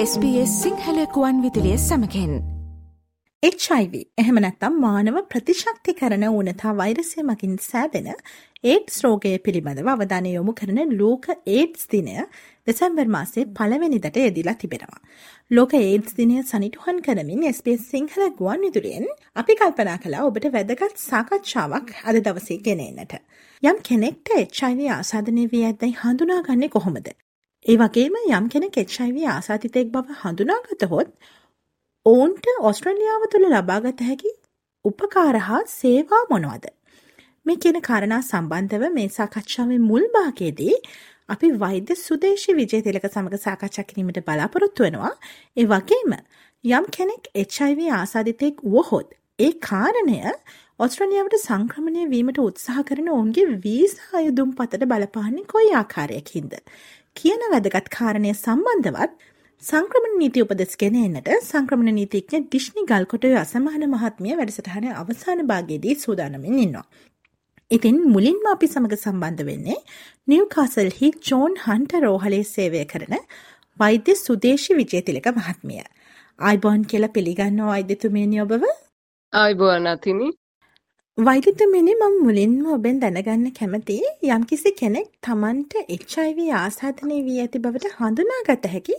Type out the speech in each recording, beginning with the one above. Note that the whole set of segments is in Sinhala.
SBS සිංහලකුවන් විදිලිය සමකෙන් HIV එහෙම නැත්තම් මානව ප්‍රතිශක්ති කරන ඕනතා වෛරසය මකින් සෑදෙන ඒඩ්ස් රෝගය පිළිබඳව අවධානය යොමු කරන ලෝක ඒඩ්ස් දිනය දෙසැම්බර් මාසේ පළවෙනිදට යෙදිලා තිබෙනවා. ලෝක ඒඩ්ස් දිනය සනිටුහන් කරමින් SBS සිංහල ගුවන් විදුලියෙන් අපි කල්පනා කලා ඔබට වැදගත් සාකච්ඡාවක් අද දවසේ ගෙනෙන්නට. යම් කෙනෙක්ට HIV ආසාධනය වී ඇත්දැයි හඳුනාගන්නේ කොහොමද. ඒ වගේම යම් කෙනෙක් HIV ආසාතිතයෙක් බව හඳුනාගතහොත් ඔවුන්ට ඔස්ට්‍රලියාව තුළ ලබාගත හැකි උපකාර හා සේවා මොනවද. මේ කියන කාරණා සම්බන්ධව මේ සාකච්ඡාවේ මුල් භාගයේදී අපි වෛද්‍ය සුදේශී විජය තිලක සමග සාකච්ඡා කිරීමට බලාපොරොත්තු වෙනවා. ඒ වගේම යම් කෙනෙක් HIV ආසාදිතයෙක් වුවහොත් ඒ කාරණය ඔස්ට්‍රලියාවට සංක්‍රමණය වීමට උත්සාහ කරන ඔවුන්ගේ වීසා අයදුම් පතට බලපාන්නේ කොයි ආකාරයකින්ද. කියන වැදගත් කාරණය සම්බන්ධවත් සංක්‍රමණ නීති උපදෙස් ගෙන එන්නට සංක්‍රමණ නීතිඥ ඩිශ්නි ගල්කොටය අසමාන මහත්මිය වැඩසටහන අවසාන භාගයේදී සූදානමින් ඉන්නවා. ඉතින් මුලින්ම අපි සමග සම්බන්ධ වෙන්නේ නිව්කාසල්හි ජෝන් හන්ට රෝහලේ සේවය කරන වෛද්‍ය සුදේශි විජයතිලක මහත්මිය. අයිබෝන් කියල පිළිගන්න වෛද්‍යතුමේනි ඔබව අයිබෝන් අතිනි වෛද්‍යතුමනි මම මුලින්ම ඔබෙන් දැනගන්න කැමති යම්කිසි කෙනෙක් තමන්ට HIV ආසාධනය වී ඇති බවට හඳුනාගත හැකි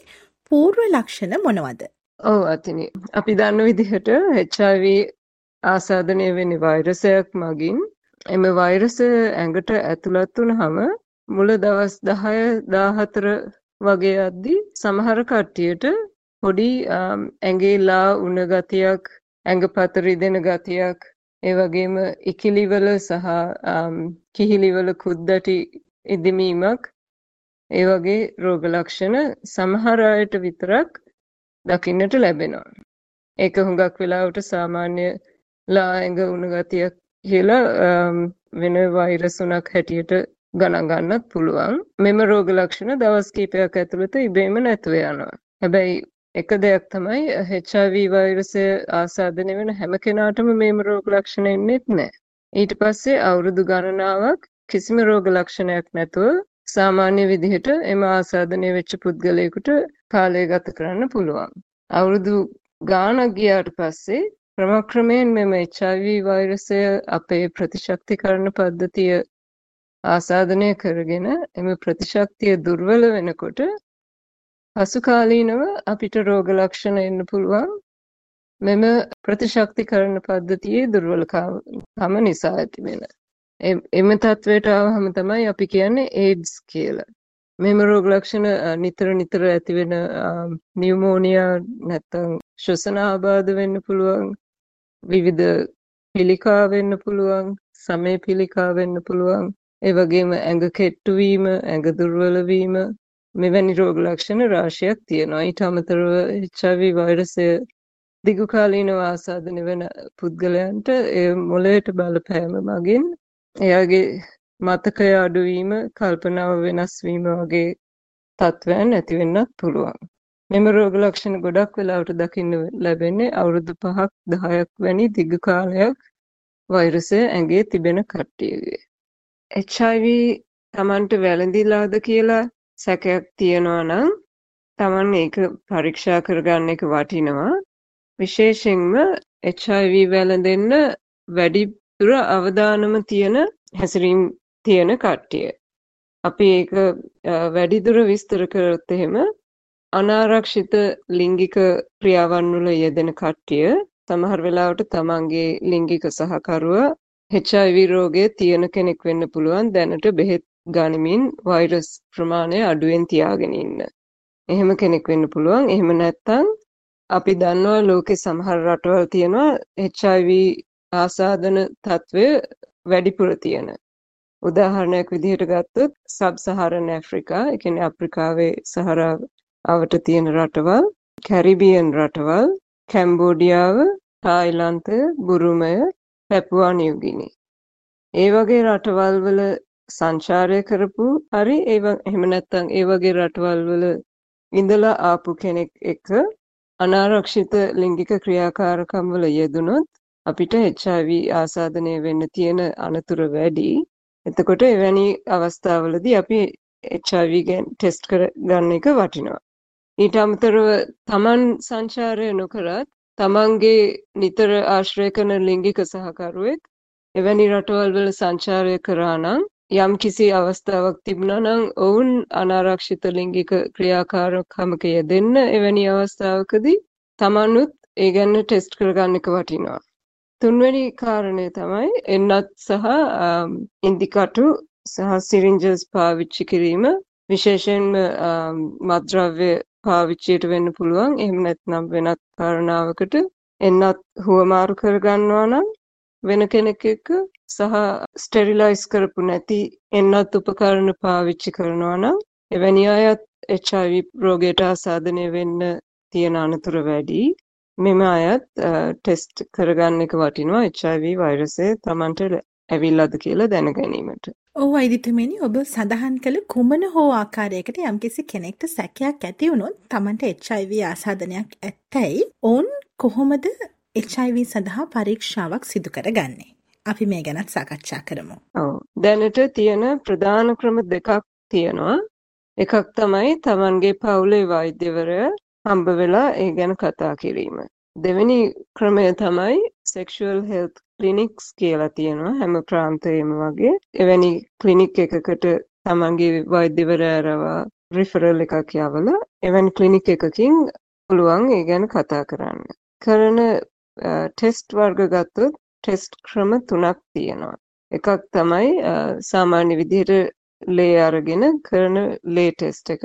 පූර්ව ලක්ෂණ මොනවද? ඔව් අතිනි. අපි දන්න විදිහට HIV ආසාදනය වෙන වෛරසයක් මගින් එම වෛරසය ඇඟට ඇතුළත් වුනහම මුල දවස් 10 14 වගේ යද්දි සමහර කට්ටියට පොඩි ඇඟේ ලා උණ ගතියක් ඇඟපත රිදෙන ගතියක් ඒ වගේම ඉකිලිවල සහ කිහිලිවල කුද්දටි ඉදිමීමක් ඒ වගේ රෝග ලක්ෂණ සමහර අයට විතරක් දකින්නට ලැබෙනවා. ඒක හුඟක් වෙලාවට සාමාන්‍ය ලා ඇඟ උණු ගතියක් කියලා වෙන වෛරස් උණක් හැටියට ගණන් ගන්නත් පුළුවන්. මෙම රෝග ලක්ෂණ දවස් කිහිපයක් ඇතුළත ඉබේම නැතුව යනවා. හැබැයි එක දෙයක් තමයි HIV වෛරසය ආසාදනය වෙන හැම කෙනාටම මේම රෝග ලක්ෂණ එන්නෙත් නැහැ. ඊට පස්සේ අවුරුදු ගණනාවක් කිසිම රෝග ලක්ෂණයක් නැතුව සාමාන්‍ය විදිහට එම ආසාදනය වෙච්ච පුද්ගලයෙකුට කාලය ගත කරන්න පුළුවන්. අවුරුදු ගාණක් ගියාට පස්සේ ක්‍රමක්‍රමයෙන් මෙම HIV වෛරසය අපේ ප්‍රතිශක්තිකරණ පද්ධතිය ආසාදනය කරගෙන එම ප්‍රතිශක්තිය දුර්වල වෙනකොට පසුකාලීනව අපිට රෝග ලක්ෂණ එන්න පුළුවන් මෙම ප්‍රතිශක්තිකරණ පද්ධතියේ දුර්වලකම නිසා ඇතිවෙන. එම තත්ත්වයට ආවහම තමයි අපි කියන්නේ ඒඩ්ස් කියලා. මෙම රෝග ලක්ෂණ නිතර නිතර ඇතිවෙන නියුමෝනියා නැත්තම් ශ්වසන ආබාධ වෙන්න පුළුවන් විවිධ පිළිකා වෙන්න පුළුවන් සමේ පිළිකා වෙන්න පුළුවන් ඒ වගේම ඇඟ කෙට්ටු වීම ඇඟ දුර්වල වීම මෙවැනි රෝග ලක්ෂණ රාශියක් තියෙනවා. ඊට අමතරව HIV වෛරසය දිගු කාලීනව ආසාදනය වෙන පුද්ගලයන්ට ඒ මොළයට බලපෑම මගින් එයාගේ මතකය අඩුවීම, කල්පනාව වෙනස් වීම වගේ තත්ත්වයන් ඇති වෙන්නත් පුළුවන්. මෙම රෝග ලක්ෂණ ගොඩක් වෙලාවට දකින්න ලැබෙන්නේ අවුරුදු 5ක් 10ක් වැනි දිගු කාලයක් වෛරසය ඇඟේ තිබෙන කට්ටියගේ. HIV Tamanට වැළඳිලාද කියලා සැකයක් තියෙනවා නම් Taman ඒක පරීක්ෂා කරගන්න එක වටිනවා. විශේෂයෙන්ම HIV වැළඳෙන්න වැඩිපුර අවදානම තියෙන හැසිරීම් තියෙන කට්ටිය. අපි ඒක වැඩිදුර විස්තර කරොත් එහෙම අනාරක්ෂිත ලිංගික ක්‍රියාවන් වල යෙදෙන කට්ටිය සමහර වෙලාවට තමන්ගේ ලිංගික සහකරුවා HIV රෝගය තියෙන කෙනෙක් වෙන්න පුළුවන් දැනට බෙහෙත් ගනිමින් වෛරස් ප්‍රමාණය අඩුවෙන් තියාගෙන ඉන්න. එහෙම කෙනෙක් වෙන්න පුළුවන්. එහෙම නැත්නම් අපි දන්නවා ලෝකේ සමහර රටවල් තියෙනවා HIV ආසාදන තත්ත්වය වැඩිපුර තියෙන. උදාහරණයක් විදිහට ගත්තොත් සබ් සහරන් ඇෆ්‍රිකා, ඒ කියන්නේ අප්‍රිකාවේ සහරාව අවට තියෙන රටවල්, කැරිබියන් රටවල්, කැම්බෝඩියාව, තායිලන්තය, බුරුමය, පැපුවා නිව්ගිනි. ඒ වගේ රටවල් වල සංචාරය කරපු හරි ඒ එහෙම නැත්නම් ඒ වගේ රටවල් වල ඉඳලා ආපු කෙනෙක් එක්ක අනාරක්ෂිත ලිංගික ක්‍රියාකාරකම් වල යෙදුනොත් අපිට HIV ආසාදනය වෙන්න තියෙන අනතුර වැඩි. එතකොට එවැනි අවස්ථාවලදී අපි HIV ගැන ටෙස්ට් කර ගන්න එක වටිනවා. ඊට අමතරව තමන් සංචාරය නොකරත් තමන්ගේ නිතර ආශ්‍රය කරන ලිංගික සහකරුවෙක් එවැනි රටවල් වල සංචාරය කරා නම් යම් කිසි අවස්ථාවක් තිබුණා නම් ඔවුන් අනාරක්ෂිත ලිංගික ක්‍රියාකාරකමක යෙදෙන්න එවැනි අවස්ථාවකදී තමනුත් ඒ ගැන ටෙස්ට් කරගන්න එක වටිනවා. තුන්වැනි කාරණය තමයි එන්නත් සහ ඉන්දිකටු සහ සිරින්ජස් පාවිච්චි කිරීම විශේෂයෙන්ම මත්ද්‍රව්‍ය පාවිච්චියට වෙන්න පුළුවන්. එහෙම නැත්නම් වෙනත් කාරණාවකට එන්නත් හුවමාරු කරගන්නවා නම් වෙන කෙනෙක් එක්ක සහ ස්ටෙරිලයිස් කරපු නැති එන්නත් උපකරණ පාවිච්චි කරනවා නම් එවැනි අයත් HIV රෝගයට ආසාදනය වෙන්න තියෙන අනතුර වැඩි. මෙම අයත් ටෙස්ට් කරගන්න එක වටිනවා HIV වෛරසය Tamanට ඇවිල්ලාද කියලා දැන ගැනීමට. ඔව් අයිදිතුමනි ඔබ සඳහන් කළ කුමන හෝ ආකාරයකට යම්කිසි කෙනෙක්ට සැකයක් ඇති වුණොත් Tamanට HIV ආසාදනයක් ඇත්තැයි ඔවුන් කොහොමද HIV සඳහා පරීක්ෂාවක් සිදු කරගන්නේ. අපි මේ ගැනත් සාකච්ඡා කරමු. ඔව් දැනට තියෙන ප්‍රධාන ක්‍රම දෙකක් තියෙනවා. එකක් තමයි Tamanගේ පවුලේ වෛද්‍යවරයා හම්බ වෙලා ඒ ගැන කතා කිරීම. දෙවෙනි ක්‍රමය තමයි sexual health clinics කියලා තියෙනවා හැම ප්‍රාන්තයෙම වගේ. එවැනි ක්ලිනික් එකකට තමන්ගේ වෛද්‍යවරයාරවා රිෆරල් එකක් යවලා එවැනි ක්ලිනික් එකකින් පුළුවන් ඒ ගැන කතා කරන්න. කරන ටෙස්ට් වර්ග ගත්තොත් ටෙස්ට් ක්‍රම තුනක් තියෙනවා. එකක් තමයි සාමාන්‍ය විදිහට ලේ අරගෙන කරන ලේ ටෙස්ට් එක.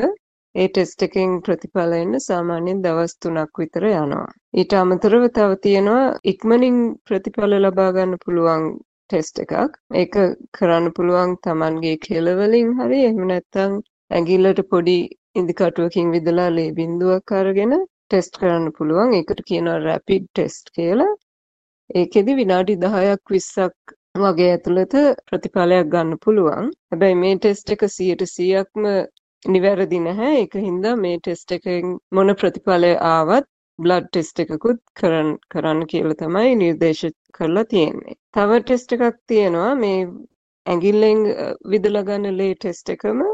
ඒ ටෙස්ට් එකෙන් ප්‍රතිඵල එන්න සාමාන්‍යයෙන් දවස් 3ක් විතර යනවා. ඊට අමතරව තව තියෙනවා ඉක්මනින් ප්‍රතිඵල ලබා ගන්න පුළුවන් ටෙස්ට් එකක්. ඒක කරන්න පුළුවන් Tamanගේ කෙලවලින් හරි එහෙම නැත්නම් ඇඟිල්ලට පොඩි ඉදිකටුවකින් විදලා ලේ බිඳුවක් අරගෙන ටෙස්ට් කරන්න පුළුවන්. ඒකට කියනවා රැපිඩ් ටෙස්ට් කියලා. ඒකෙදි විනාඩි 10ක් 20ක් වගේ ඇතුළත ප්‍රතිඵලයක් ගන්න පුළුවන්. හැබැයි මේ ටෙස්ට් එක 100%ක්ම නිවැරදි නැහැ. ඒක හින්දා මේ ටෙස්ට් එකෙන් මොන ප්‍රතිඵලය ආවත් බ්ලඩ් ටෙස්ට් එකකුත් කරන්න කරන්න කියලා තමයි නිර්දේශ කරලා තියෙන්නේ. තව ටෙස්ට් එකක් තියෙනවා මේ ඇඟිල්ලෙන් විදලා ගන්න ලේ ටෙස්ට් එකම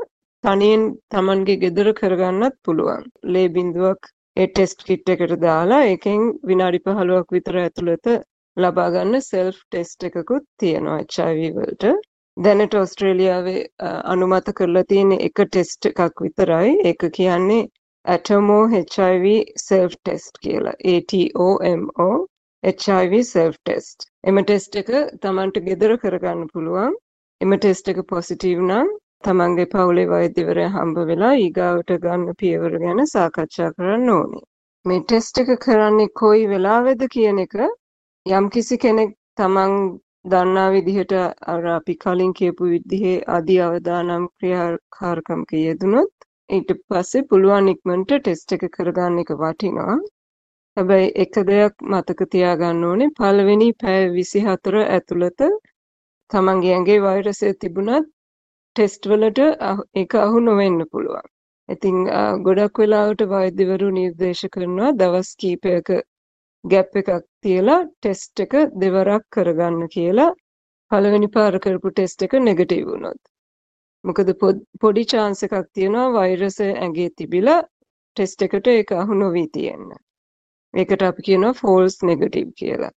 තනියෙන් Tamanගේ ගෙදර කරගන්නත් පුළුවන්. ලේ බිඳුවක් ඒ ටෙස්ට් කිට් එකට දාලා ඒකෙන් විනාඩි 15ක් විතර ඇතුළත ලබා ගන්න සෙල්ෆ් ටෙස්ට් එකකුත් තියෙනවා HIV වලට. දැනට ඔස්ට්‍රේලියාවේ අනුමත කරලා තියෙන එක ටෙස්ට් එකක් විතරයි. ඒක කියන්නේ Atomo HIV self test කියලා. ATOMO HIV self test. එම ටෙස්ට් එක Tamanට ගෙදර කරගන්න පුළුවන්. එම ටෙස්ට් එක පොසිටිව් නම් තමන්ගේ පවුලේ වෛද්‍යවරයා හම්බ වෙලා ඊගාවට ගන්න පියවර ගැන සාකච්ඡා කරන්න ඕනේ. මේ ටෙස්ට් එක කරන්නේ කොයි වෙලාවෙද කියන එක යම්කිසි කෙනෙක් තමන් දන්නා විදිහට අර අපි කලින් කියපු විදිහේ අධි අවදානම් ක්‍රියාකාරකමක යෙදුනොත් ඊට පස්සේ පුළුවන් ඉක්මනට ටෙස්ට් එක කරගන්න එක වටිනවා. හැබැයි එක දෙයක් මතක තියාගන්න ඕනේ පළවෙනි පැය 24 ඇතුළත තමන්ගේ ඇඟේ වෛරසය තිබුණත් ටෙස්ට් වලට ඒක අහු නොවෙන්න පුළුවන්. ඉතින් ගොඩක් වෙලාවට වෛද්‍යවරු නිර්දේශ කරනවා දවස් කීපයක ගැප් එකක් තියලා ටෙස්ට් එක දෙවරක් කරගන්න කියලා පළවෙනි පාර කරපු ටෙස්ට් එක නෙගටිව් වුණොත්. මොකද පොඩි chance එකක් තියෙනවා වෛරසය ඇඟේ තිබිලා ටෙස්ට් එකට ඒක අහු නොවී තියෙන්න. ඒකට අපි කියනවා false negative කියලා.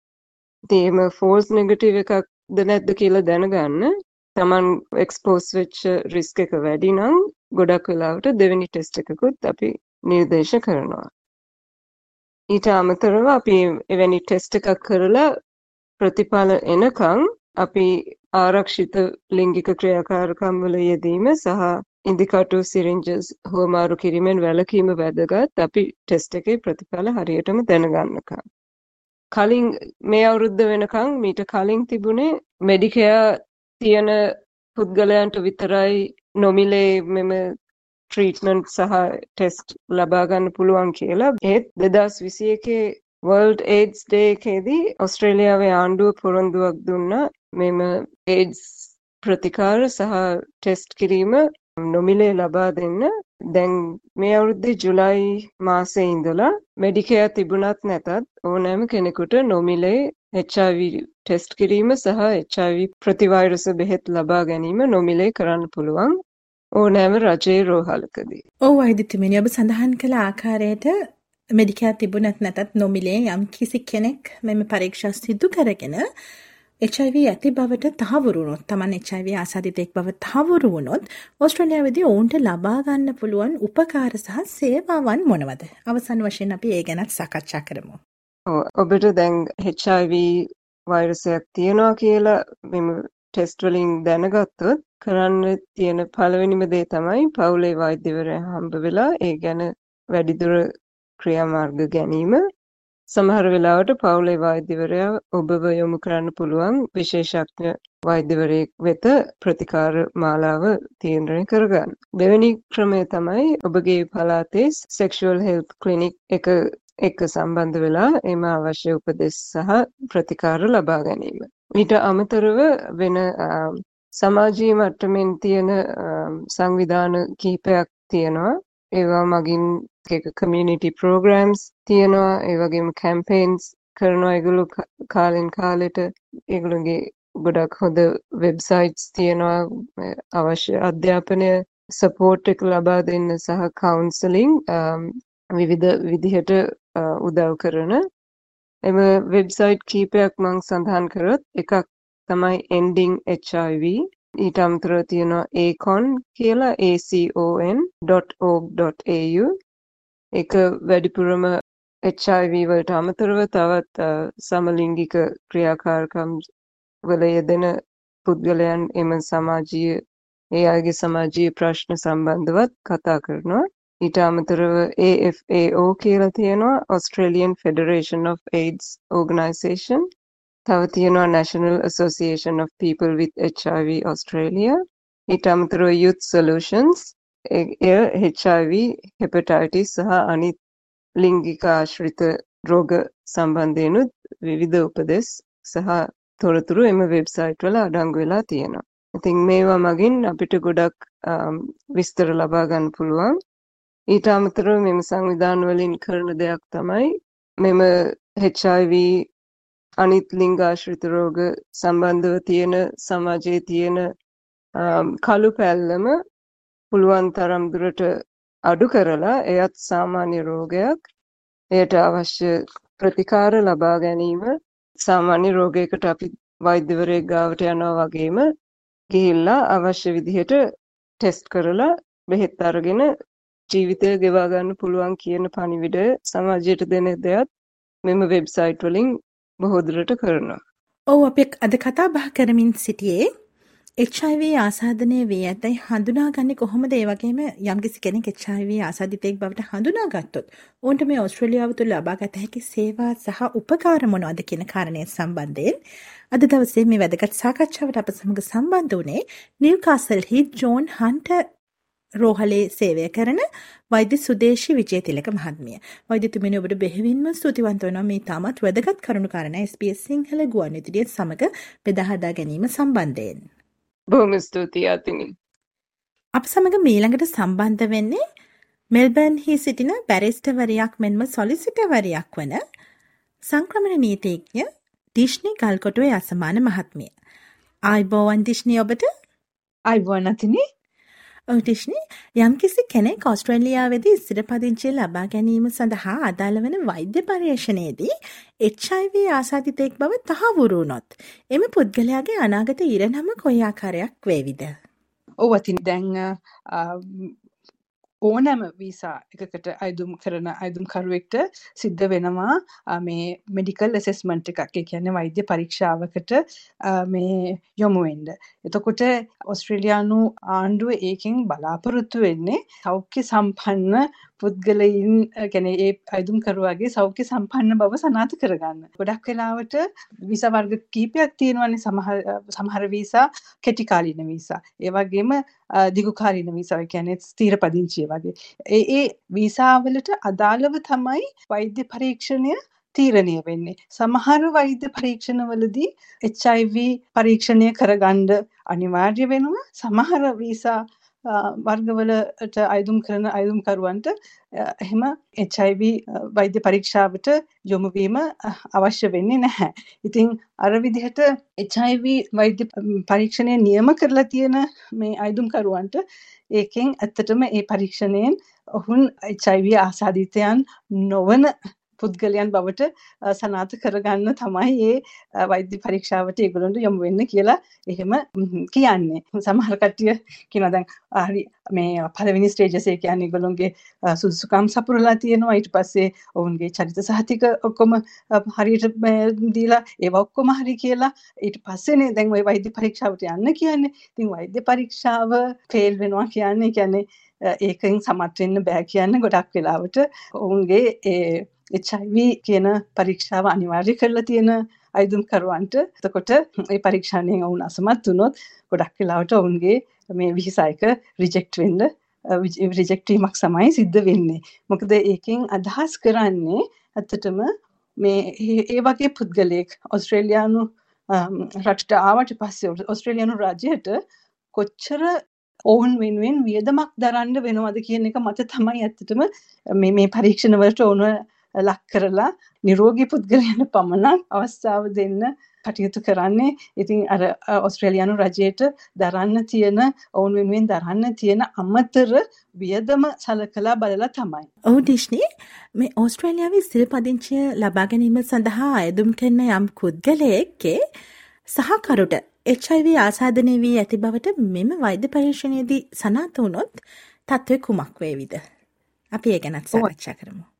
ඉතින් මේ false negative එකක්ද නැද්ද කියලා දැනගන්න තමන් එක්ස්පෝස් වෙච්ච රිස්ක් එක වැඩි නම් ගොඩක් වෙලාවට දෙවෙනි ටෙස්ට් එකකුත් අපි නිර්දේශ කරනවා. ඊට අමතරව අපි එවැනි ටෙස්ට් එකක් කරලා ප්‍රතිඵල එනකන් අපි ආරක්ෂිත ලිංගික ක්‍රියාකාරකම් වල යෙදීම සහ ඉදිකටු සිරින්ජස් හුවමාරු කිරීමෙන් වැළකීම වැදගත් අපි ටෙස්ට් එකේ ප්‍රතිඵල හරියටම දැනගන්නකම්. කලින් මේ අවුරුද්ද වෙනකන් මීට කලින් තිබුණේ මෙඩිකෙයා තියෙන පුද්ගලයන්ට විතරයි නොමිලේ මෙම ට්‍රීට්මන්ට් සහ ටෙස්ට් ලබා ගන්න පුළුවන් කියලා. ඒත් 2021 වර්ල්ඩ් ඒඩ්ස් ඩේ එකේදී ඔස්ට්‍රේලියාවේ ආණ්ඩුව පොරොන්දුවක් දුන්නා මෙම ඒඩ්ස් ප්‍රතිකාර සහ ටෙස්ට් කිරීම නොමිලේ ලබා දෙන්න. දැන් මේ අවුරුද්දේ ජුලයි මාසේ ඉඳලා මෙඩිකෙයා තිබුණත් නැතත් ඕනෑම කෙනෙකුට නොමිලේ HIV ටෙස්ට් කිරීම සහ HIV ප්‍රතිවෛරස බෙහෙත් ලබා ගැනීම නොමිලේ කරන්න පුළුවන්. ඕනෑම රජයේ රෝහලකදී. ඔව් අයිදිතුමිනි ඔබ සඳහන් කළ ආකාරයට මෙඩිකෑ තිබුණත් නැතත් නොමිලේ යම් කිසි කෙනෙක් මෙම පරීක්ෂා සිදු කරගෙන HIV ඇති බවට තහවුරු වුණොත් තමන් HIV ආසාදිතයෙක් බව තහවුරු වුණොත් ඕස්ට්‍රේලියාවේදී ඔවුන්ට ලබා ගන්න පුළුවන් උපකාර සහ සේවාවන් මොනවද? අවසන් වශයෙන් අපි ඒ ගැනත් සාකච්ඡා කරමු. ඔබට දැන් HIV වෛරසයක් තියෙනවා කියලා මෙම ටෙස්ට් වලින් දැනගත්තොත් කරන්න තියෙන පළවෙනිම දේ තමයි පවුලේ වෛද්‍යවරයා හම්බ වෙලා ඒ ගැන වැඩිදුර ක්‍රියාමාර්ග ගැනීම සමහර වෙලාවට පවුලේ වෛද්‍යවරයා ඔබව යොමු කරන්න පුළුවන් විශේෂඥ වෛද්‍යවරයෙක් වෙත ප්‍රතිකාර මාලාව තීරණය කරගන්න. දෙවැනි ක්‍රමය තමයි ඔබගේ පළාතේ sexual health clinic එක එක්ක සම්බන්ධ වෙලා එම අවශ්‍ය උපදෙස් සහ ප්‍රතිකාර ලබා ගැනීම. ඊට අමතරව වෙන සමාජීය මට්ටමින් තියෙන සංවිධාන කිහිපයක් තියෙනවා. ඒවා මගින් එක කමියුනිටි ප්‍රෝග්‍රෑම්ස් තියෙනවා ඒ වගේම කැම්පේන්ස් කරනවා. ඒගොල්ලෝ කාලෙන් කාලෙට ඒගොල්ලෝගේ ගොඩක් හොඳ වෙබ්සයිට්ස් තියෙනවා. අවශ්‍ය අධ්‍යාපනය සපෝට් එක ලබා දෙන්න සහ කවුන්සලින් um, විවිධ විදිහට uh, උදව් කරන. එම වෙබ්සයිට් කීපයක් මං සඳහන් කරොත් එකක් තමයි ending HIV ඊට අමතරව තියෙනවා acon කියලා acon.org.au ඒක වැඩිපුරම HIV වලට අමතරව තවත් සමලිංගික ක්‍රියාකාරකම් වල යෙදෙන පුද්ගලයන් එම සමාජීය ඒ අයගේ සමාජීය ප්‍රශ්න සම්බන්ධවත් කතා කරනවා. ඊට අමතරව AFAO කියලා තියෙනවා Australian Federation of AIDS Organisation. තව තියෙනවා National Association of People with HIV Australia. ඊට අමතරව Youth Solutions එය HIV හෙපටයිටිස් සහ අනිත් ලිංගික ආශ්‍රිත රෝග සම්බන්ධයෙනුත් විවිධ උපදෙස් සහ තොරතුරු එම වෙබ්සයිට් වල අඩංගු වෙලා තියෙනවා. ඉතින් මේවා මගින් අපිට ගොඩක් විස්තර ලබා ගන්න පුළුවන්. ඊට අමතරව මෙම සංවිධාන වලින් කරන දෙයක් තමයි මෙම HIV අනිත් ලිංගාශ්‍රිත රෝග සම්බන්ධව තියෙන සමාජයේ තියෙන කළු පැල්ලම පුළුවන් තරම් දුරට අඩු කරලා එයත් සාමාන්‍ය රෝගයක්. එයට අවශ්‍ය ප්‍රතිකාර ලබා ගැනීම සාමාන්‍ය රෝගයකට අපි වෛද්‍යවරයෙක් ගාවට යනවා වගේම ගිහිල්ලා අවශ්‍ය විදිහට ටෙස්ට් කරලා බෙහෙත් අරගෙන ජීවිතය ගෙවා ගන්න පුළුවන් කියන පණිවිඩය සමාජයට දෙන දෙයක් මෙම වෙබ්සයිට් වලින් බොහෝ දුරට කරනවා. ඔව් අපි අද කතා බහ කරමින් සිටියේ HIV ආසාදනය වී ඇතැයි හඳුනාගන්නේ කොහොමද ඒ වගේම යම්කිසි කෙනෙක් HIV ආසාදිතයෙක් බවට හඳුනාගත්තොත් ඔවුන්ට මේ ඕස්ට්‍රේලියාව තුළ ලබා ගත හැකි සේවා සහ උපකාර මොනවද කියන කාරණය සම්බන්ධයෙන් අද දවසේ මේ වැදගත් සාකච්ඡාවට අප සමග සම්බන්ධ වුණේ නිව්කාසල්හි ජෝන් හන්ට රෝහලේ සේවය කරන වෛද්‍ය සුදේශි විජේතිලක මහත්මිය. වෛද්‍යතුමිනි ඔබට බෙහෙවින්ම ස්තුතිවන්ත වෙනවා මේ තාමත් වැදගත් කරුණු කාරණා SBS සිංහල ගුවන්විදුලිය සමග බෙදා හදා ගැනීම සම්බන්ධයෙන්. බොහොම ස්තුතියි අතිනි. අප සමග මීළඟට සම්බන්ධ වෙන්නේ මෙල්බර්න්හි සිටින බැරිස්ටවරයක් මෙන්ම සොලිසිටවරයක් වන සංක්‍රමණ නීතිඥ ඩිශ්නි ගල්කොටුවේ අසමාන මහත්මිය. ආයිබෝවන් දිශ්නි ඔබට අයිබෝන් අතිනි ඔටිශ්නි යම්කිසි කෙනෙක් ඔස්ට්‍රේලියාවේදී ස්ථිර පදිංචිය ලබා ගැනීම සඳහා අදාළ වන වෛද්‍ය පර්යේෂණයේදී HIV ආසාදිතයෙක් බව තහවුරු වුණොත් එම පුද්ගලයාගේ අනාගත ඉරණම කොයි ආකාරයක් වේවිද? ඔව් අතින් දැන් ඕනෑම වීසා එකකට අයදුම් කරන අයදුම්කරුවෙක්ට සිද්ධ වෙනවා මේ මෙඩිකල් ඇසෙස්මන්ට් එකක් ඒ කියන්නේ වෛද්‍ය පරීක්ෂාවකට මේ යොමු වෙන්න. එතකොට ඔස්ට්‍රේලියානු ආණ්ඩුව ඒකෙන් බලාපොරොත්තු වෙන්නේ සෞඛ්‍ය සම්පන්න පුද්ගලයින් ගැන ඒ අයදුම්කරුවාගේ සෞඛ්‍ය සම්පන්න බව සනාථ කරගන්න. ගොඩක් වෙලාවට වීසා වර්ග කීපයක් තියෙනවානේ සමහර සමහර වීසා කෙටි කාලීන වීසා. ඒ වගේම දිගු කාලීන වීසා කියන්නේ ස්ථීර පදිංචිය වගේ. ඒ ඒ වීසාවලට අදාළව තමයි වෛද්‍ය පරීක්ෂණය තීරණය වෙන්නේ. සමහර වෛද්‍ය පරීක්ෂණවලදී HIV පරීක්ෂණය කරගන්න අනිවාර්ය වෙනවා. සමහර වීසා වර්ගවලට අයදුම් කරන අයදුම්කරුවන්ට එහෙම HIV වෛද්‍ය පරීක්ෂාවට යොමුවීම අවශ්‍ය වෙන්නේ නැහැ. ඉතින් අර විදිහට HIV වෛද්‍ය පරීක්ෂණය නියම කරලා තියෙන මේ අයදුම්කරුවන්ට ඒකෙන් ඇත්තටම ඒ පරීක්ෂණයෙන් ඔහුන් HIV ආසාදිතයන් නොවන පුද්ගලයන් බවට සනාත කරගන්න තමයි ඒ වෛද්‍ය පරීක්ෂාවට ඒගොල්ලන්ට යොමු වෙන්න කියලා එහෙම කියන්නේ. සමහර කට්ටිය කියනවා දැන් හරි මේ පළවෙනි ස්ටේජස් එක කියන්නේ ඒගොල්ලොන්ගේ සුදුසුකම් සපුරලා තියෙනවා ඊට පස්සේ ඔවුන්ගේ චරිත සහතික ඔක්කොම හරියට දීලා ඒවා ඔක්කොම හරි කියලා ඊට පස්සේනේ දැන් ওই වෛද්‍ය පරීක්ෂාවට යන්න කියන්නේ. ඉතින් වෛද්‍ය පරීක්ෂාව ෆේල් වෙනවා කියන්නේ කියන්නේ ඒකෙන් සමත් වෙන්න බෑ කියන්න ගොඩක් වෙලාවට ඔවුන්ගේ ඒ HIV කියන පරීක්ෂාව අනිවාර්ය කරලා තියෙන අයිදුම්කරුවන්ට එතකොට ඒ පරීක්ෂණයෙන් ඔවුන් අසමත් වුණොත් ගොඩක් වෙලාවට ඔවුන්ගේ මේ විහිසයක රිජෙක්ට් වෙන්න රිජෙක්ට් වීමක් සමයි සිද්ධ වෙන්නේ. මොකද ඒකෙන් අදහස් කරන්නේ ඇත්තටම මේ ඒ වගේ පුද්ගලයෙක් ඔස්ට්‍රේලියානු රටට ආවට පස්සේ ඔස්ට්‍රේලියානු රාජ්‍යයට කොච්චර ඔවුන් වෙනුවෙන් වියදමක් දරන්න වෙනවද කියන එක මත තමයි ඇත්තටම මේ පරීක්ෂණවලට ඕන ලක් කරලා නිරෝගී පුද්ගලයන්ට පමණක් අවස්ථාව දෙන්න කටයුතු කරන්නේ ඉතින් අර ඔස්ට්‍රේලියානු රජයට දරන්න තියෙන ඔවුන් වෙනුවෙන් දරන්න තියෙන අමතර වියදම සලකලා බලලා තමයි. ඔහු ඩිශ්නී මේ ඕස්ට්‍රේලියාවේ සිල්පදිංචිය ලබා ගැනීම සඳහා අයදුම් කරන යම් පුද්ගලයෙක්ගේ සහකරුට HIV ආසාධනය වී ඇති බවට මෙම වෛද්‍ය පරීක්ෂණයේදී සනාත වුණොත් තත්ත්වය කුමක් වේවිද? අපි ඒ ගැනත් සාකච්ඡා කරමු.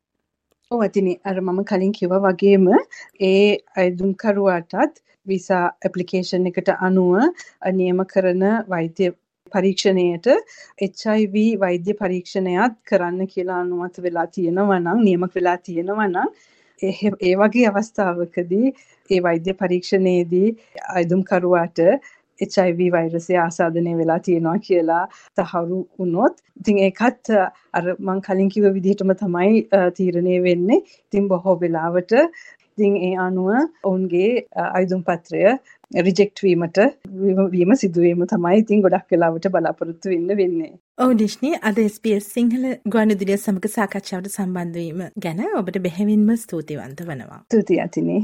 ඔව් අතිනි අර මම කලින් කිව්වා වගේම ඒ අයදුම්කරුවාටත් වීසා ඇප්ලිකේෂන් එකට අනුව නියම කරන වෛද්‍ය පරීක්ෂණයට HIV වෛද්‍ය පරීක්ෂණයක් කරන්න කියලා අනුමත වෙලා තියෙනවා නම් නියම වෙලා තියෙනවා නම් ඒ වගේ අවස්ථාවකදී ඒ වෛද්‍ය පරීක්ෂණයේදී අයදුම්කරුවාට HIV වෛරසය ආසාදනය වෙලා තියෙනවා කියලා තහවුරු වුණොත් ඉතින් ඒකත් අර මං කලින් කිව්ව විදිහටම තමයි තීරණය වෙන්නේ. ඉතින් බොහෝ වෙලාවට ඉතින් ඒ අනුව ඔවුන්ගේ අයදුම් පත්‍රය රිජෙක්ට් වීමට වීම සිදුවීම තමයි ඉතින් ගොඩක් වෙලාවට බලාපොරොත්තු වෙන්න වෙන්නේ. ඔව් ඩිෂ්නි අද SBS සිංහල ගුවන්විදුලිය සමග සාකච්ඡාවට සම්බන්ධ වීම ගැන ඔබට බෙහෙවින්ම ස්තුතිවන්ත වනවා. ස්තුතියි අතිනේ.